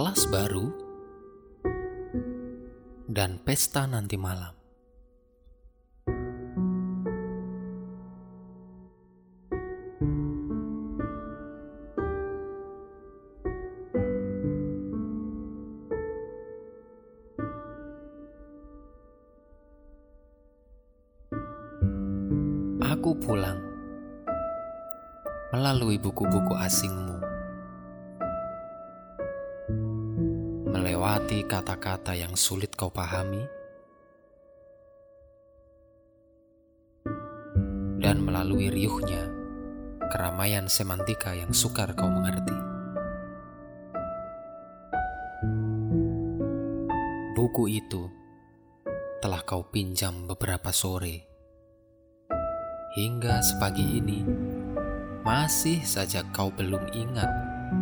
kelas baru, dan pesta nanti malam. Aku pulang melalui buku-buku asingmu, melewati kata-kata yang sulit kau pahami, dan melalui riuhnya keramaian semantika yang sukar kau mengerti. Buku itu telah kau pinjam beberapa sore hingga sepagi ini masih saja kau belum ingat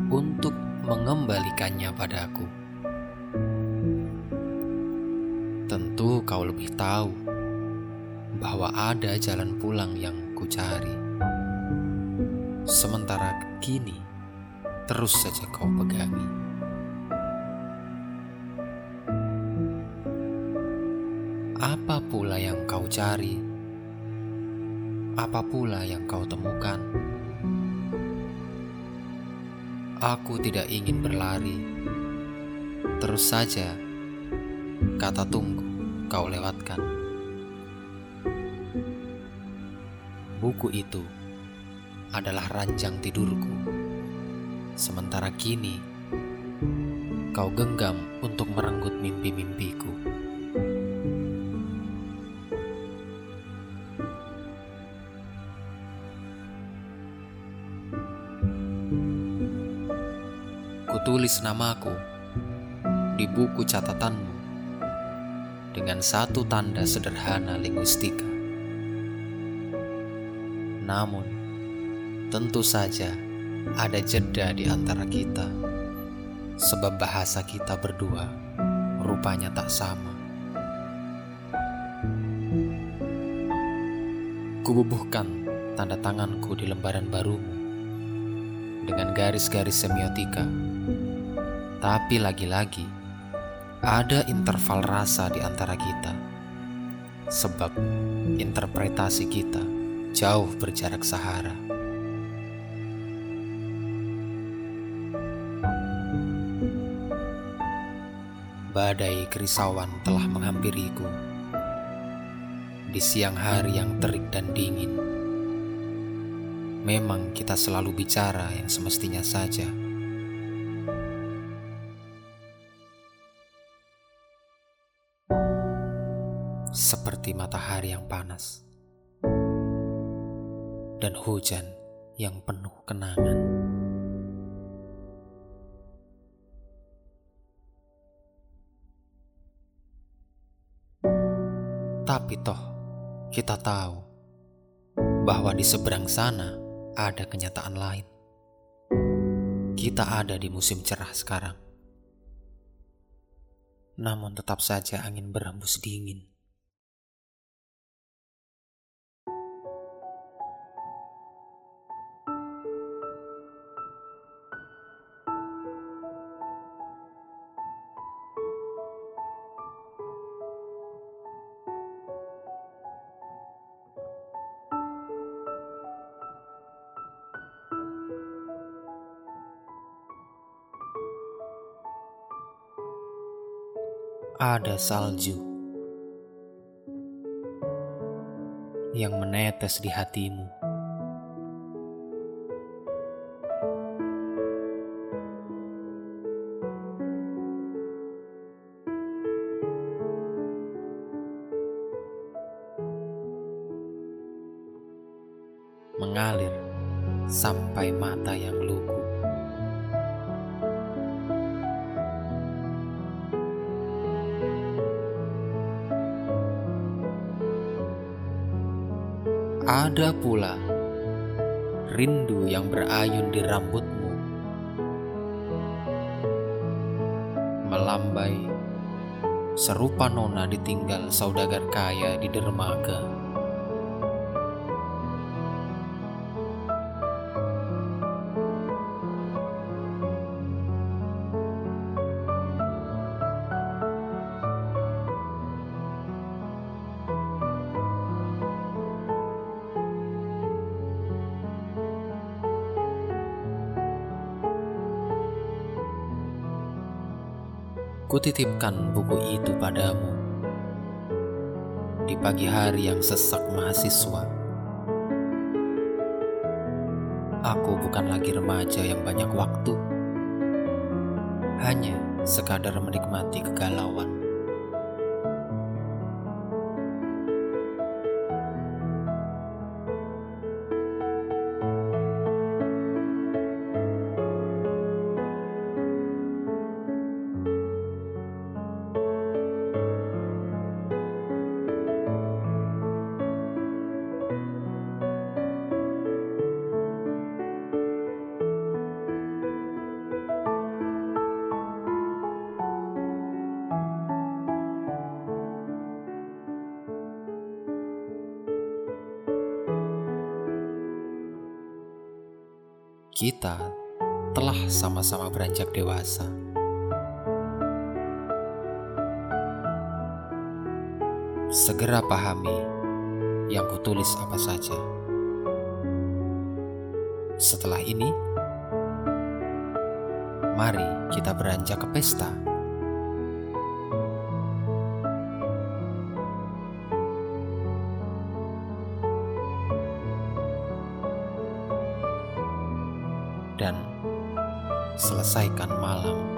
untuk mengembalikannya padaku. Tentu kau lebih tahu bahwa ada jalan pulang yang kucari. Sementara kini terus saja kau pegangi. Apa pula yang kau cari? apa pula yang kau temukan. Aku tidak ingin berlari. Terus saja, kata tunggu kau lewatkan. Buku itu adalah ranjang tidurku. Sementara kini, kau genggam untuk merenggut mimpi-mimpiku. Kutulis namaku di buku catatanmu dengan satu tanda sederhana linguistika. Namun, tentu saja ada jeda di antara kita, sebab bahasa kita berdua rupanya tak sama. Kububuhkan tanda tanganku di lembaran barumu dengan garis-garis semiotika tapi lagi-lagi, ada interval rasa di antara kita. Sebab interpretasi kita jauh berjarak sahara. Badai kerisauan telah menghampiriku di siang hari yang terik dan dingin. Memang kita selalu bicara yang semestinya saja. Seperti matahari yang panas dan hujan yang penuh kenangan. Tapi toh, kita tahu bahwa di seberang sana ada kenyataan lain. Kita ada di musim cerah sekarang. Namun tetap saja angin berhembus dingin. Ada salju yang menetes di hatimu. Mengalir sampai mata yang lugu. Ada pula rindu yang berayun di rambutmu, melambai serupa nona ditinggal saudagar kaya di dermaga. Kutitipkan buku itu padamu di pagi hari yang sesak mahasiswa. Aku bukan lagi remaja yang banyak waktu, hanya sekadar menikmati kegalauan. Kita telah sama-sama beranjak dewasa. Segera pahami yang kutulis apa saja. Setelah ini, mari kita beranjak ke pesta. Selesaikan malam.